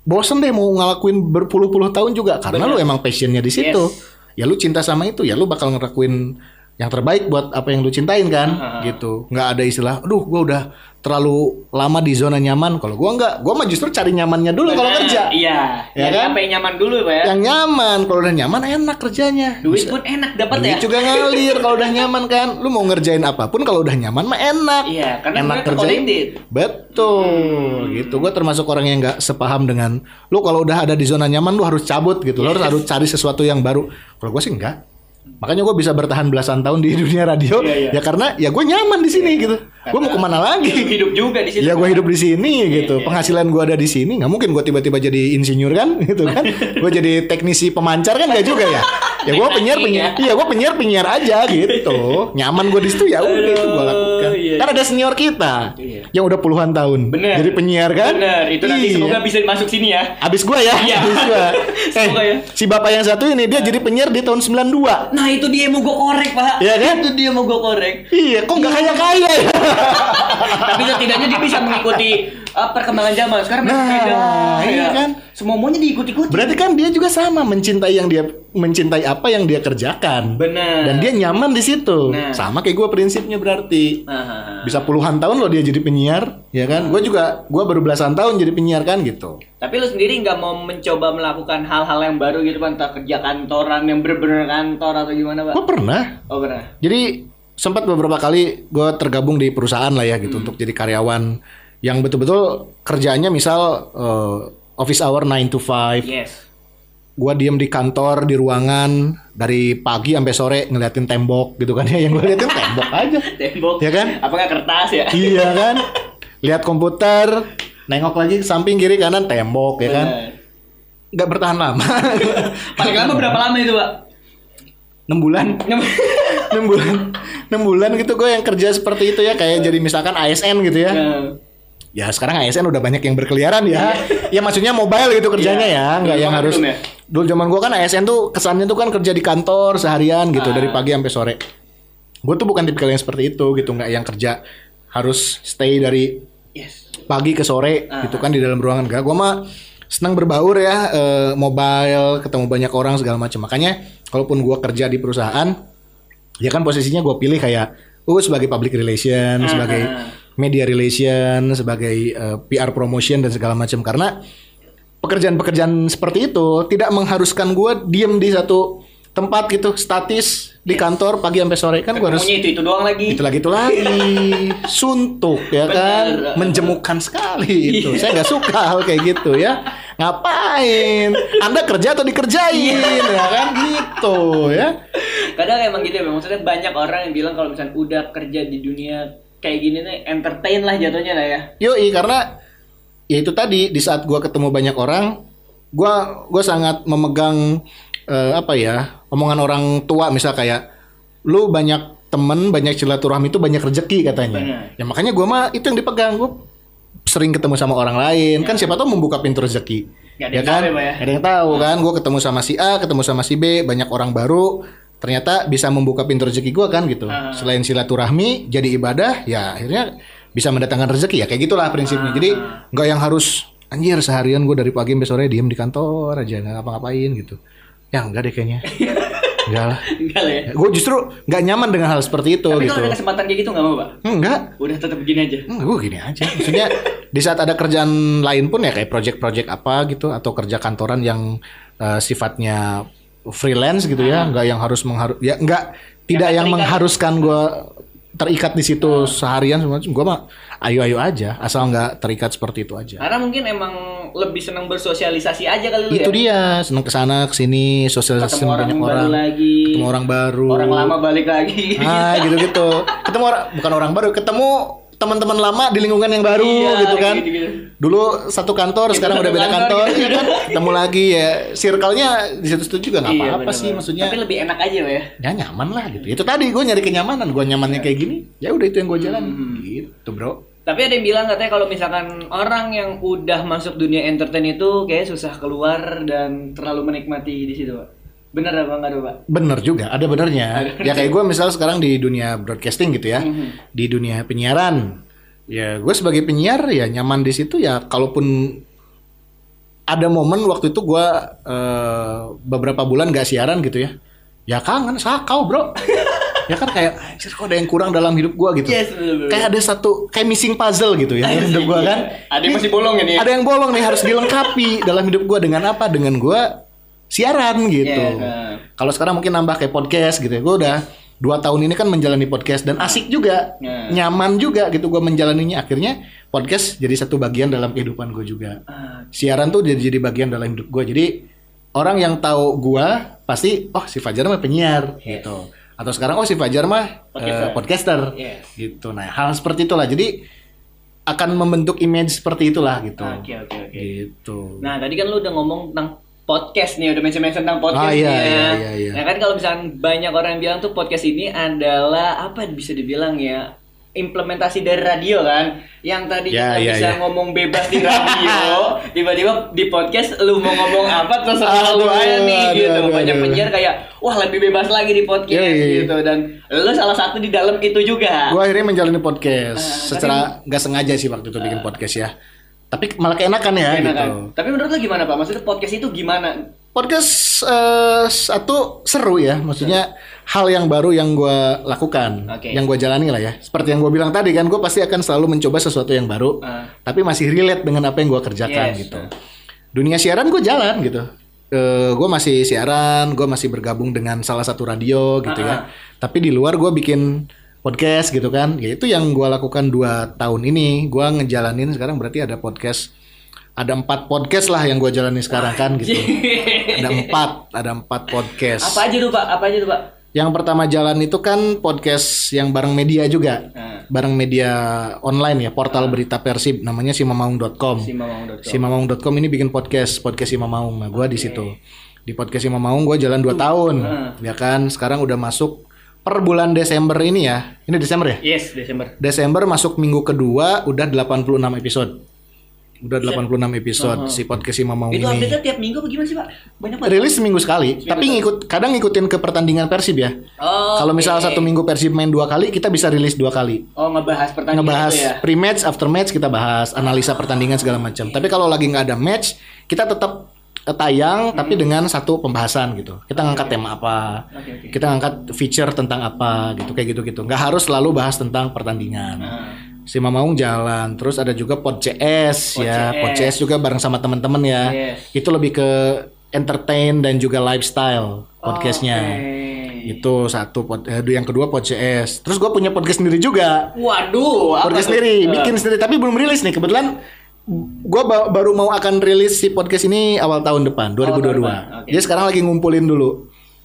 bosen deh mau ngelakuin berpuluh-puluh tahun juga karena lu emang passionnya di situ. Ya lu cinta sama itu ya lu bakal ngelakuin yang terbaik buat apa yang lu cintain kan Aha. gitu. Nggak ada istilah aduh gua udah terlalu lama di zona nyaman. Kalau gua nggak gua mah justru cari nyamannya dulu kalau kerja. Iya. Ya kan? apa yang nyaman dulu Pak ya. yang nyaman kalau udah nyaman enak kerjanya. Duit pun enak dapat ya. Juga ngalir kalau udah nyaman kan. Lu mau ngerjain apa pun kalau udah nyaman mah enak. Iya, karena enak connected. betul gitu. Gue termasuk orang yang nggak sepaham dengan lu kalau udah ada di zona nyaman lu harus cabut gitu. Lu harus harus cari sesuatu yang baru. Kalau gue sih enggak Makanya gue bisa bertahan belasan tahun di dunia radio Iya, iya. ya karena ya gue nyaman di sini gitu. Gue mau ke mana lagi? hidup juga di situ. Ya gue hidup di sini gitu. iya. Penghasilan gue ada di sini. nggak mungkin gue tiba-tiba jadi insinyur kan, gitu kan? gue jadi teknisi pemancar kan gak juga ya? Ya gue penyiar penyiar. Iya gue penyiar penyiar aja gitu. Nyaman gue di situ ya udah itu gue lakukan. iya. Kan ada senior kita Iya. yang udah puluhan tahun. Bener. Jadi penyiar kan? Bener, itu nanti Iya. semoga bisa masuk sini ya. Abis gua ya, Iya. abis gua. Eh, ya. si bapak yang satu ini dia jadi penyiar di tahun 92. Nah itu dia mau gue korek pak. Iya kan? Itu dia mau gue korek. Iya, kok nggak kaya kaya ya? Tapi setidaknya dia bisa mengikuti uh, perkembangan zaman. Sekarang Nah, berbeda. iya kan? Semua maunya diikuti-ikuti. Berarti kan dia juga sama mencintai yang dia mencintai apa yang dia kerjakan. Benar. Dan dia nyaman di situ. Nah. Sama kayak gua prinsipnya berarti. Bisa puluhan tahun loh dia jadi penyiar, ya kan? Gue juga, gua baru belasan tahun jadi penyiar kan gitu. Tapi lu sendiri nggak mau mencoba melakukan hal-hal yang baru gitu kan, kerja kantoran yang bener-bener kantor atau gimana pak? Gue pernah. Oh pernah. Jadi sempat beberapa kali gue tergabung di perusahaan lah ya gitu untuk jadi karyawan yang betul-betul kerjaannya misal eh, office hour 9 to 5 Yes. gua diem di kantor di ruangan dari pagi sampai sore ngeliatin tembok gitu kan ya. Yang gue liatin tembok aja. Tembok. Ya kan? Apa nggak kertas ya? iya kan? Lihat komputer nengok lagi samping kiri kanan tembok ya kan? Nggak bertahan lama. Paling lama berapa lama itu pak? 6 bulan. 6 bulan. 6 bulan. Gitu gue yang kerja seperti itu ya. Kayak jadi misalkan ASN gitu ya. Nah, ya sekarang ASN udah banyak yang berkeliaran ya ya maksudnya mobile gitu kerjanya Iya. ya nggak yang kan harus ya? dulu zaman gua kan ASN tuh kesannya tuh kan kerja di kantor seharian gitu Ah. dari pagi sampai sore gue tuh bukan tipikal yang seperti itu gitu nggak yang kerja harus stay dari yes. pagi ke sore Ah. gitu kan di dalam ruangan gak gue mah senang berbaur ya eh, mobile ketemu banyak orang segala macam makanya kalaupun gua kerja di perusahaan ya kan posisinya gue pilih kayak gue sebagai public relation Ah, sebagai ah. Media relation sebagai eh, PR promotion dan segala macam. Karena pekerjaan-pekerjaan seperti itu tidak mengharuskan gue diem di satu tempat gitu statis di kantor pagi sampai sore. Kan gue harus itu itu doang lagi. itu lagi itu lagi. Suntuk ya kan? Menjemukan sekali itu. Iya. saya nggak suka hal kayak gitu ya. Ngapain? Anda kerja atau dikerjain? Iya. ya kan? Gitu ya. Kadang emang gitu ya, maksudnya banyak orang yang bilang kalau misalnya udah kerja di dunia kayak gini nih entertain lah jatuhnya lah ya. yoi karena ya itu tadi di saat gua ketemu banyak orang gua gua sangat memegang eh, apa ya omongan orang tua misal kayak lu banyak temen banyak silaturahmi itu banyak rezeki katanya. Benar. ya makanya gua mah itu yang dipegang gua sering ketemu sama orang lain. Kan siapa tahu membuka pintu rezeki Nggak ada ya yang kan? tahu ya, ya? Nggak ada yang tahu kan? Gua ketemu sama si A ketemu sama si B banyak orang baru ternyata bisa membuka pintu rezeki gua kan gitu Ah. selain silaturahmi jadi ibadah ya akhirnya bisa mendatangkan rezeki ya kayak gitulah prinsipnya jadi Ah. nggak yang harus anjir seharian gue dari pagi sampai sore diem di kantor aja nggak ngapa-ngapain gitu ya enggak deh kayaknya enggak lah Enggak lah ya. gue justru nggak nyaman dengan hal seperti itu Tapi gitu kalau ada kesempatan kayak gitu nggak mau, Pak? enggak Udah tetap begini aja. Enggak, gue gini aja. Maksudnya di saat ada kerjaan lain pun ya kayak project-project apa gitu atau kerja kantoran yang eh, sifatnya freelance gitu ya, enggak yang harus mengharus ya enggak tidak nggak yang terikat. mengharuskan gue terikat di situ seharian semua. Gue mah ayo-ayo aja, asal nggak terikat seperti itu aja. Karena mungkin emang lebih senang bersosialisasi aja kali lu Itu ya. dia, seneng ke sana ke sini, sosialisasi Ketemu orang banyak baru orang, lagi. ketemu orang baru, Orang lama balik lagi. ah gitu-gitu, ketemu orang bukan orang baru, ketemu teman-teman lama di lingkungan yang baru Iya, gitu kan. gitu-gitu. Dulu satu kantor, Itu sekarang udah beda kantor, kantor, gitu. iya kan? Ketemu lagi ya, circle-nya di situ-situ juga nggak Iya, apa-apa sih, maksudnya. Tapi lebih enak aja, ya. Ya nyaman lah gitu. Itu tadi gue nyari kenyamanan, gue nyamannya kayak gini, ya udah itu yang gue jalan, Hmm. gitu bro. Tapi ada yang bilang katanya kalau misalkan orang yang udah masuk dunia entertain itu kayak susah keluar dan terlalu menikmati di situ, Pak. Bener apa enggak Pak? Bener juga, ada benernya. Ya kayak gue misal sekarang di dunia broadcasting gitu ya, Mhm. di dunia penyiaran. Ya gue sebagai penyiar ya nyaman di situ ya. Kalaupun ada momen waktu itu gue eh, beberapa bulan gak siaran gitu ya, ya kangen sakau bro. ya kan kayak anjir kok ada yang kurang dalam hidup gue gitu. Yes. Kayak ada satu kayak missing puzzle gitu ya dalam hidup gue kan. Ada yang masih bolong ini. Ada yang bolong nih harus dilengkapi dalam hidup gue dengan apa? Dengan gue siaran gitu. Iya, kan. Kalau sekarang mungkin nambah kayak podcast gitu ya. Gue udah dua tahun ini kan menjalani podcast dan asik juga, Nah. nyaman juga gitu gue menjalaninya. Akhirnya podcast jadi satu bagian dalam kehidupan gue juga. Ah, Siaran tuh jadi jadi bagian dalam hidup gue. Jadi orang yang tahu gua pasti oh si Fajar mah penyiar gitu. Atau sekarang oh si Fajar mah Podcaster. eh, podcaster Yes. gitu. Nah, hal seperti itulah. Jadi akan membentuk image seperti itulah gitu. Oke oke oke. Gitu. Nah tadi kan lu udah ngomong tentang podcast nih, udah mention-mention tentang podcast Ah, iya, ya. iya, iya, iya. Nah kan kalau misalnya banyak orang yang bilang tuh podcast ini adalah apa bisa dibilang ya implementasi dari radio kan yang tadi Ya, kita iya, bisa iya. ngomong bebas di radio tiba-tiba di podcast lu mau ngomong apa terserah lu aja nih aduh, gitu aduh, banyak penyiar kayak wah lebih bebas lagi di podcast Iya, iya, iya. gitu dan lu salah satu di dalam itu juga Gua akhirnya menjalani podcast Ah, secara nggak sengaja sih waktu itu bikin podcast ya. Tapi malah keenakan ya Enak gitu. Tapi menurut lu gimana Pak? Maksudnya podcast itu gimana? Podcast eh, satu seru ya, maksudnya hal yang baru yang gua lakukan, Oke. yang gua jalani lah ya. Seperti yang gua bilang tadi kan, gue pasti akan selalu mencoba sesuatu yang baru, Ah. tapi masih relate dengan apa yang gua kerjakan Yes. gitu. Dunia siaran gue jalan gitu. gue masih siaran, gue masih bergabung dengan salah satu radio gitu Ah, ya. Tapi di luar gue bikin podcast gitu kan. Ya itu yang gua lakukan dua tahun ini. Gua ngejalanin sekarang berarti ada podcast, ada empat podcast lah yang gua jalani sekarang kan gitu. ada empat, ada empat podcast. apa aja tuh Pak? Apa aja tuh Pak? Yang pertama jalan itu kan podcast yang bareng media juga. Nah, Bareng media online ya, portal berita Persib namanya simamaung.com. si Mamang.com. Simamaung.com ini bikin podcast, podcast Simamaung. Nah, gua di situ. Di podcast Simamaung gua jalan 2 tahun. Ya kan, sekarang udah masuk per bulan Desember ini ya. Ini Desember ya? Yes, Desember. Desember masuk minggu kedua udah 86 episode. Udah 86 episode si podcast Simamaung Itu ini. update tiap minggu apa gimana sih Pak? Banyak banget. Rilis seminggu sekali, tapi ngikut kadang ngikutin ke pertandingan Persib ya. Oh, Kalau misalnya oke. satu minggu Persib main dua kali, kita bisa rilis dua kali. Oh, ngebahas pertandingan Ngebahas itu ya. pre-match, after match kita bahas, analisa pertandingan segala macam. Tapi kalau lagi nggak ada match, kita tetap tayang tapi dengan satu pembahasan gitu. Kita ngangkat tema apa, Hmm. Oke, oke. kita ngangkat feature tentang apa gitu kayak gitu-gitu. Nggak harus selalu bahas tentang pertandingan. Nah, Si Mamaung jalan, terus ada juga Pod CS Pod ya, CS. Pod CS juga bareng sama teman-teman ya. Yes. Itu lebih ke entertain dan juga lifestyle podcastnya. Oke. Itu satu pod, eh, yang kedua Pod CS. Terus gue punya podcast sendiri juga. Waduh, Podcast sendiri, Eh, bikin sendiri tapi belum rilis nih. Kebetulan gue baru mau akan rilis si podcast ini awal tahun depan 2022. tahun depan, oke. Jadi sekarang lagi ngumpulin dulu.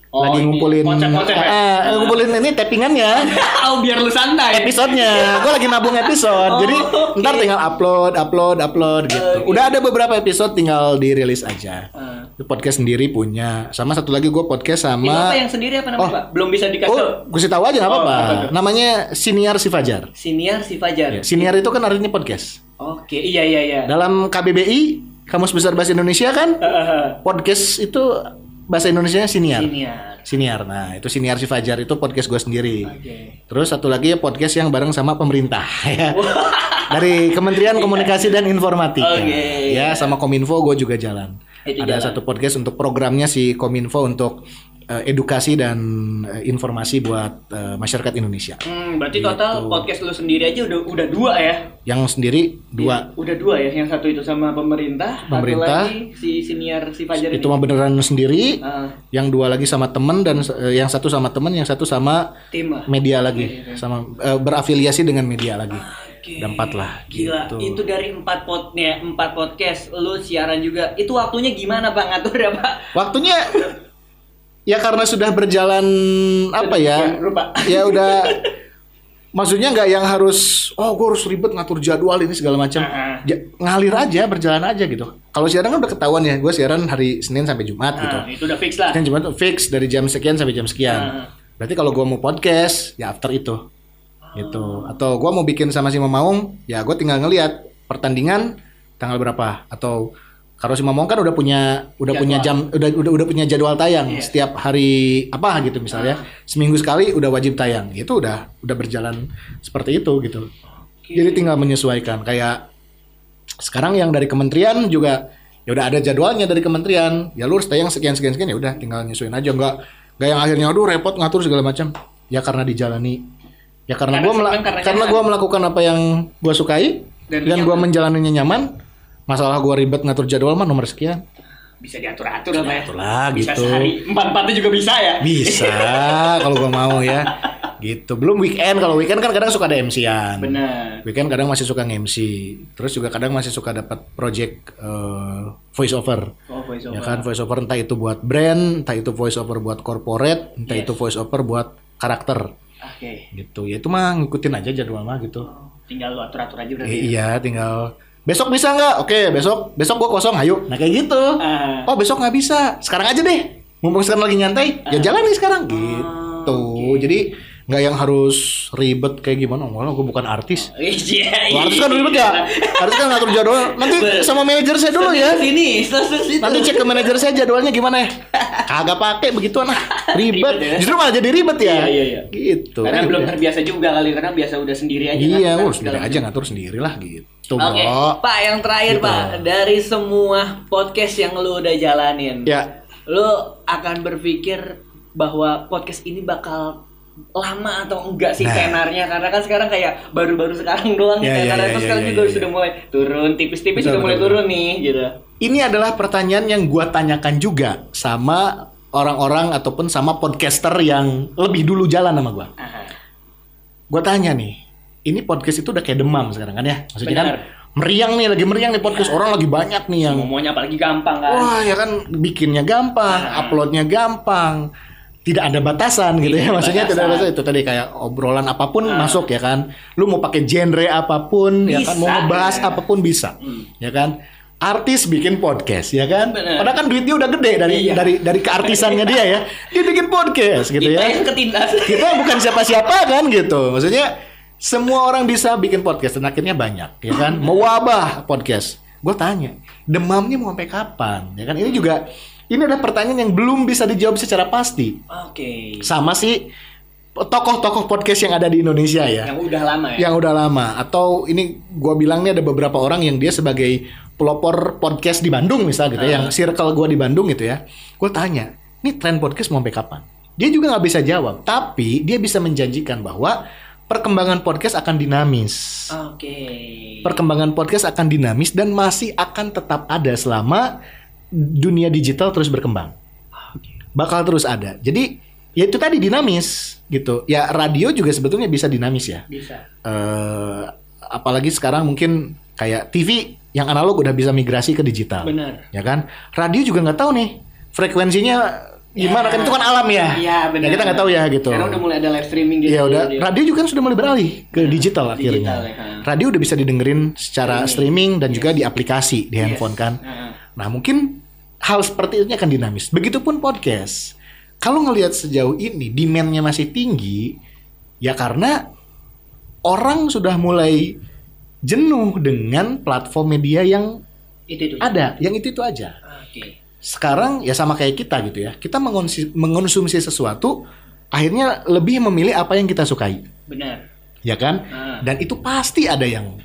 Oh, lagi ini ngumpulin ya? Ah, ah, ngumpulin ini tappingannya oh, biar lu santai. episodenya. Gue lagi nabung episode. Jadi Oh, oke. ntar tinggal upload, upload, upload gitu. Oke. Udah ada beberapa episode tinggal dirilis aja. Itu podcast sendiri punya. Sama satu lagi gue podcast sama apa yang sendiri apa namanya Oh. Pak? Belum bisa dikasih. Oh, gue tahu aja nggak Oh, apa-apa. apa tuh? Namanya Siniar Si Fajar. Siniar si Fajar. Ya, Siniar itu kan artinya podcast. Oke, iya iya iya. Dalam KBBI, Kamus Besar Bahasa Indonesia kan, podcast itu bahasa Indonesia Siniar. Siniar. Siniar. Nah, itu Siniar Si Fajar itu podcast gue sendiri. Oke. Terus satu lagi ya podcast yang bareng sama pemerintah ya. Dari Kementerian Komunikasi dan Informatika. Oke. Ya, sama Kominfo gue juga jalan. Itu Ada jalan. satu podcast untuk programnya si Kominfo untuk eh, edukasi dan eh, informasi buat eh, masyarakat Indonesia. Hmm, berarti total podcast lu sendiri aja udah udah dua ya? Yang sendiri dua Udah dua ya, yang satu itu sama pemerintah, Pemerintah. satu lagi si senior si Fajar itu mah beneran sendiri. Ah, Yang dua lagi sama temen dan eh, yang satu sama temen, yang satu sama tim media lagi, sama eh, berafiliasi dengan media lagi. Oke. Ada empat lah. Gila, gitu. itu dari empat pot nih, empat podcast, lu siaran juga. Itu waktunya gimana Pak ngatur ya Pak? Waktunya ya karena sudah berjalan apa ya? Rupa. Ya udah maksudnya nggak yang harus oh gue harus ribet ngatur jadwal ini segala macam. Ah. Ja- ngalir aja, berjalan aja gitu. Kalau siaran kan udah ketahuan ya, gue siaran hari Senin sampai Jumat gitu. Nah, itu udah fix lah. Senin Jumat tuh fix dari jam sekian sampai jam sekian. Ah. Berarti kalau gue mau podcast ya after itu. Gitu. Atau gue mau bikin sama si Mamaung, ya gue tinggal ngelihat pertandingan tanggal berapa atau kalau si Mamong kan udah punya udah Jadwal. punya jam udah udah udah punya jadwal tayang Iya. setiap hari apa gitu misalnya. Seminggu sekali udah wajib tayang. Itu udah udah berjalan seperti itu gitu. Jadi tinggal menyesuaikan. Kayak sekarang yang dari kementerian juga ya udah ada jadwalnya dari kementerian. Ya lu harus tayang sekian sekian sekian. Ya udah tinggal nyesuaiin aja. Nggak nggak yang akhirnya aduh repot ngatur segala macam. Ya karena dijalani. Ya karena, Karena gua mela- karena karena gua melakukan apa yang gua sukai Dan dan, gua nyaman. menjalaninya nyaman masalah gua ribet ngatur jadwal mah nomor sekian Bisa diatur-atur lah Pak ya. Diatur lah, Bisa gitu. sehari empat-empatnya juga bisa ya? bisa kalau gua mau ya Gitu. Belum weekend. Kalau weekend kan kadang suka ada MC-an. Benar. Weekend kadang masih suka nge-MC. Terus juga kadang masih suka dapat project eh, voice over. Oh, voice Ya over. kan voice over entah itu buat brand, entah itu voice over buat corporate, entah Yes. itu voice over buat karakter Oke. gitu. Ya itu mah ngikutin aja jadwal mah gitu. Tinggal lu atur-atur aja berarti. I- iya, tinggal besok bisa nggak? Oke, besok besok gua kosong, ayo. Nah kayak gitu. Ah. Oh besok nggak bisa, sekarang aja deh. Mumpung sekarang lagi nyantai, ya jalan nih sekarang gitu. Jadi nggak yang harus ribet kayak gimana? Wah, gue bukan artis. Iya. Kalau artis kan ribet ya. Artis kan ngatur jadwal. Nanti sama manajer saya dulu ya. Sini. Nanti cek ke manajer saya jadwalnya gimana ya. Kagak pakai begituan ah. Ribet. Ribet ya. Justru malah jadi ribet ya. Iya, iya, iya. Gitu. Karena belum udah. terbiasa juga kali karena biasa udah sendiri aja kan. Iya, Nah, ngurus sendiri segala aja ngatur sendiri lah gitu, Oke, Bro. Pak yang terakhir Gitu. Pak dari semua podcast yang lu udah jalanin, Ya, lu akan berpikir bahwa podcast ini bakal lama atau enggak sih Nah. tenarnya karena kan sekarang kayak baru-baru sekarang doang Ya, ya, tenarnya ya, terus ya, sekarang ya, juga ya, sudah ya. mulai turun tipis-tipis sudah mulai betul, turun nih gitu. ini adalah pertanyaan yang gua tanyakan juga sama orang-orang ataupun sama podcaster yang lebih dulu jalan sama gua. Aha. Gua tanya nih, ini podcast itu udah kayak demam sekarang kan ya? Maksudnya kan Benar. meriang nih, lagi meriang nih podcast orang lagi banyak nih yang Semuanya apalagi gampang kan. Wah ya kan bikinnya gampang, Ah. uploadnya gampang, tidak ada batasan gitu ya. Maksudnya tidak ada batasan. itu tadi kayak obrolan apa pun Ah. masuk ya kan. Lu mau pakai genre apa pun ya kan, mau Bisa, ngebahas ya. apa pun bisa, Hmm. ya kan. Artis bikin podcast ya kan. Bener. Padahal kan duitnya udah gede dari Iya. dari dari keartisannya dia ya. Dia bikin podcast gitu Kita ya yang ketindas. kita bukan siapa-siapa kan gitu. Maksudnya semua orang bisa bikin podcast dan akhirnya banyak, ya kan? Mewabah podcast. Gue tanya, demamnya mau sampai kapan? Ya kan? Ini juga ini adalah pertanyaan yang belum bisa dijawab secara pasti. Oke. Sama sih tokoh-tokoh podcast yang ada di Indonesia ya. Yang udah lama ya. Yang udah lama atau ini gua bilang nih ada beberapa orang yang dia sebagai pelopor podcast di Bandung misal gitu ya, yang circle gua di Bandung gitu ya. Gue tanya, ini tren podcast mau sampai kapan? Dia juga nggak bisa jawab, tapi dia bisa menjanjikan bahwa perkembangan podcast akan dinamis. Oke. Perkembangan podcast akan dinamis dan masih akan tetap ada selama dunia digital terus berkembang. Bakal terus ada. Jadi ya itu tadi dinamis gitu. Ya radio juga sebetulnya bisa dinamis ya Bisa. eh apalagi sekarang mungkin kayak TV yang analog udah bisa migrasi ke digital. Benar. Ya kan? Radio juga nggak tahu nih frekuensinya gimana Ya. kan itu kan alam ya. Iya, benar. Ya kita nggak tahu ya gitu. Karena udah mulai ada live streaming gitu. Ya udah, Jadi- radio juga kan sudah mulai beralih ke digital akhirnya. digital ya, kan. Radio udah bisa didengerin secara streaming, dan juga di aplikasi di Yes. handphone kan. Heeh. Nah mungkin hal seperti ini akan dinamis. Begitupun podcast. Kalau ngelihat sejauh ini demandnya masih tinggi, ya karena orang sudah mulai jenuh dengan platform media yang Itu itu. ada, yang itu itu aja. Oke. Sekarang ya sama kayak kita gitu ya, kita mengonsi- mengonsumsi sesuatu, akhirnya lebih memilih apa yang kita sukai, Benar. ya kan? Ah. Dan itu pasti ada yang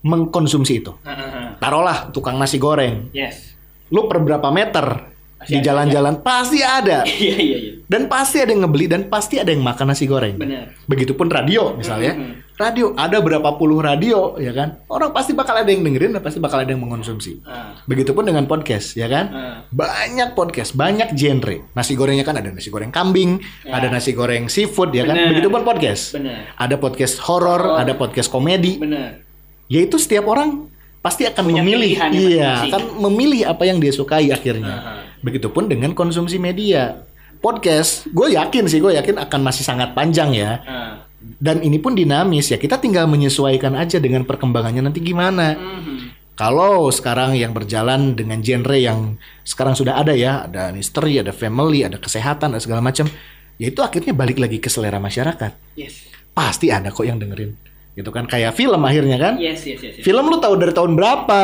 mengkonsumsi itu. Heeh. Taruhlah tukang nasi goreng, Yes. lu per berapa meter Pasti di jalan-jalan pasti ada Iya iya iya. dan pasti ada yang ngebeli dan pasti ada yang makan nasi goreng Benar. begitupun radio misalnya Mhm. radio ada berapa puluh radio ya kan orang pasti bakal ada yang dengerin dan pasti bakal ada yang mengonsumsi Ah. Begitupun dengan podcast ya kan Ah. banyak podcast banyak genre nasi gorengnya kan ada nasi goreng kambing Ya. ada nasi goreng seafood ya kan Benar. begitupun podcast Benar. ada podcast horor Horor. ada podcast komedi Benar. yaitu setiap orang pasti akan Punya memilih iya akan memilih apa yang dia sukai akhirnya Aha. begitupun dengan konsumsi media podcast gue yakin sih gue yakin akan masih sangat panjang ya Ah. dan ini pun dinamis ya kita tinggal menyesuaikan aja dengan perkembangannya nanti gimana Mhm. Kalau sekarang yang berjalan dengan genre yang sekarang sudah ada ya ada misteri ada family ada kesehatan ada segala macam ya itu akhirnya balik lagi ke selera masyarakat Yes. pasti ada kok yang dengerin gitu kan kayak film akhirnya kan Yes yes yes. yes. Film lu tahu dari tahun berapa?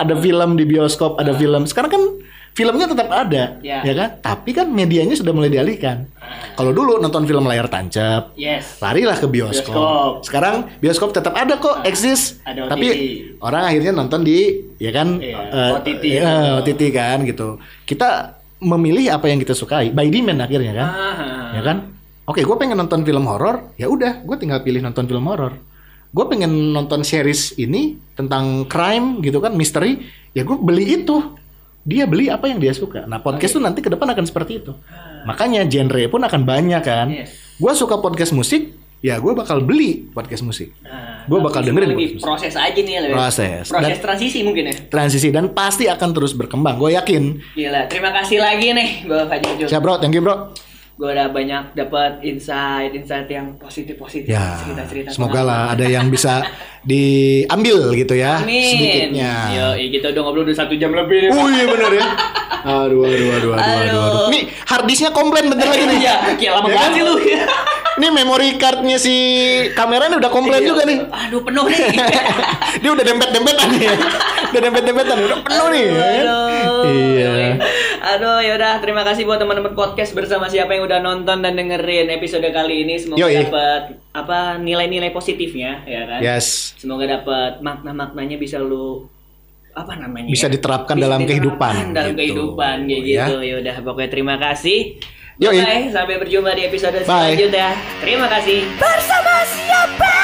Ada film di bioskop, ada film. Sekarang kan filmnya tetap ada, Ya. ya kan? Tapi kan medianya sudah mulai dialihkan. Ah. Kalau dulu nonton film layar tancap, Yes. larilah ke bioskop. Bioskop. Sekarang bioskop tetap ada kok, eksis. ada Tapi orang akhirnya nonton di, ya kan? Iya, eh, OTT. eh, OTT kan gitu. Kita memilih apa yang kita sukai, by demand akhirnya kan? Ah. ya kan? Oke, gue pengen nonton film horor, ya udah, gue tinggal pilih nonton film horor. Gue pengen nonton series ini tentang crime gitu kan, misteri, ya gue beli itu. Dia beli apa yang dia suka. Nah, podcast tuh nanti ke depan akan seperti itu. Makanya genre pun akan banyak kan. Yes. gue suka podcast musik, ya gue bakal beli podcast musik. Nah, Gua bakal dengerin lagi podcast. proses aja nih ya. Proses. Proses Dan- transisi mungkin ya. Transisi dan pasti akan terus berkembang. Gue yakin. Gila, terima kasih lagi nih Bapak Fajar Siap bro, thank you bro. Gue udah banyak dapat insight, insight yang positif-positif, Ya, cerita-cerita. semoga lah ada yang bisa diambil gitu ya Amin. sedikitnya. Yo, kita udah ngobrol udah satu jam lebih nih. Oh iya bener ya. Aduh, aduh, aduh, aduh, aduh. Nih harddisknya komplain bentar lagi nih. Iya, gila lama Ya banget kan? sih lu. Nih memory cardnya si kameranya udah komplain Iya. juga nih. Aduh, penuh nih. Dia udah dempet-dempetan nih. udah dempet-dempetan, udah penuh nih. ya? Aduh. Iya. Aduh, yaudah terima kasih buat teman-teman podcast bersama siapa yang udah nonton dan dengerin episode kali ini. Semoga dapat apa nilai-nilai positifnya, ya kan? Yes. Semoga dapat makna-maknanya bisa lu apa namanya? Bisa ya? diterapkan Bisa dalam diterapkan kehidupan, dalam gitu. kehidupan kayak Ya. gitu. Ya udah pokoknya terima kasih. Yoi. Bye, sampai berjumpa di episode Bye. selanjutnya. Terima kasih. Bersama siapa?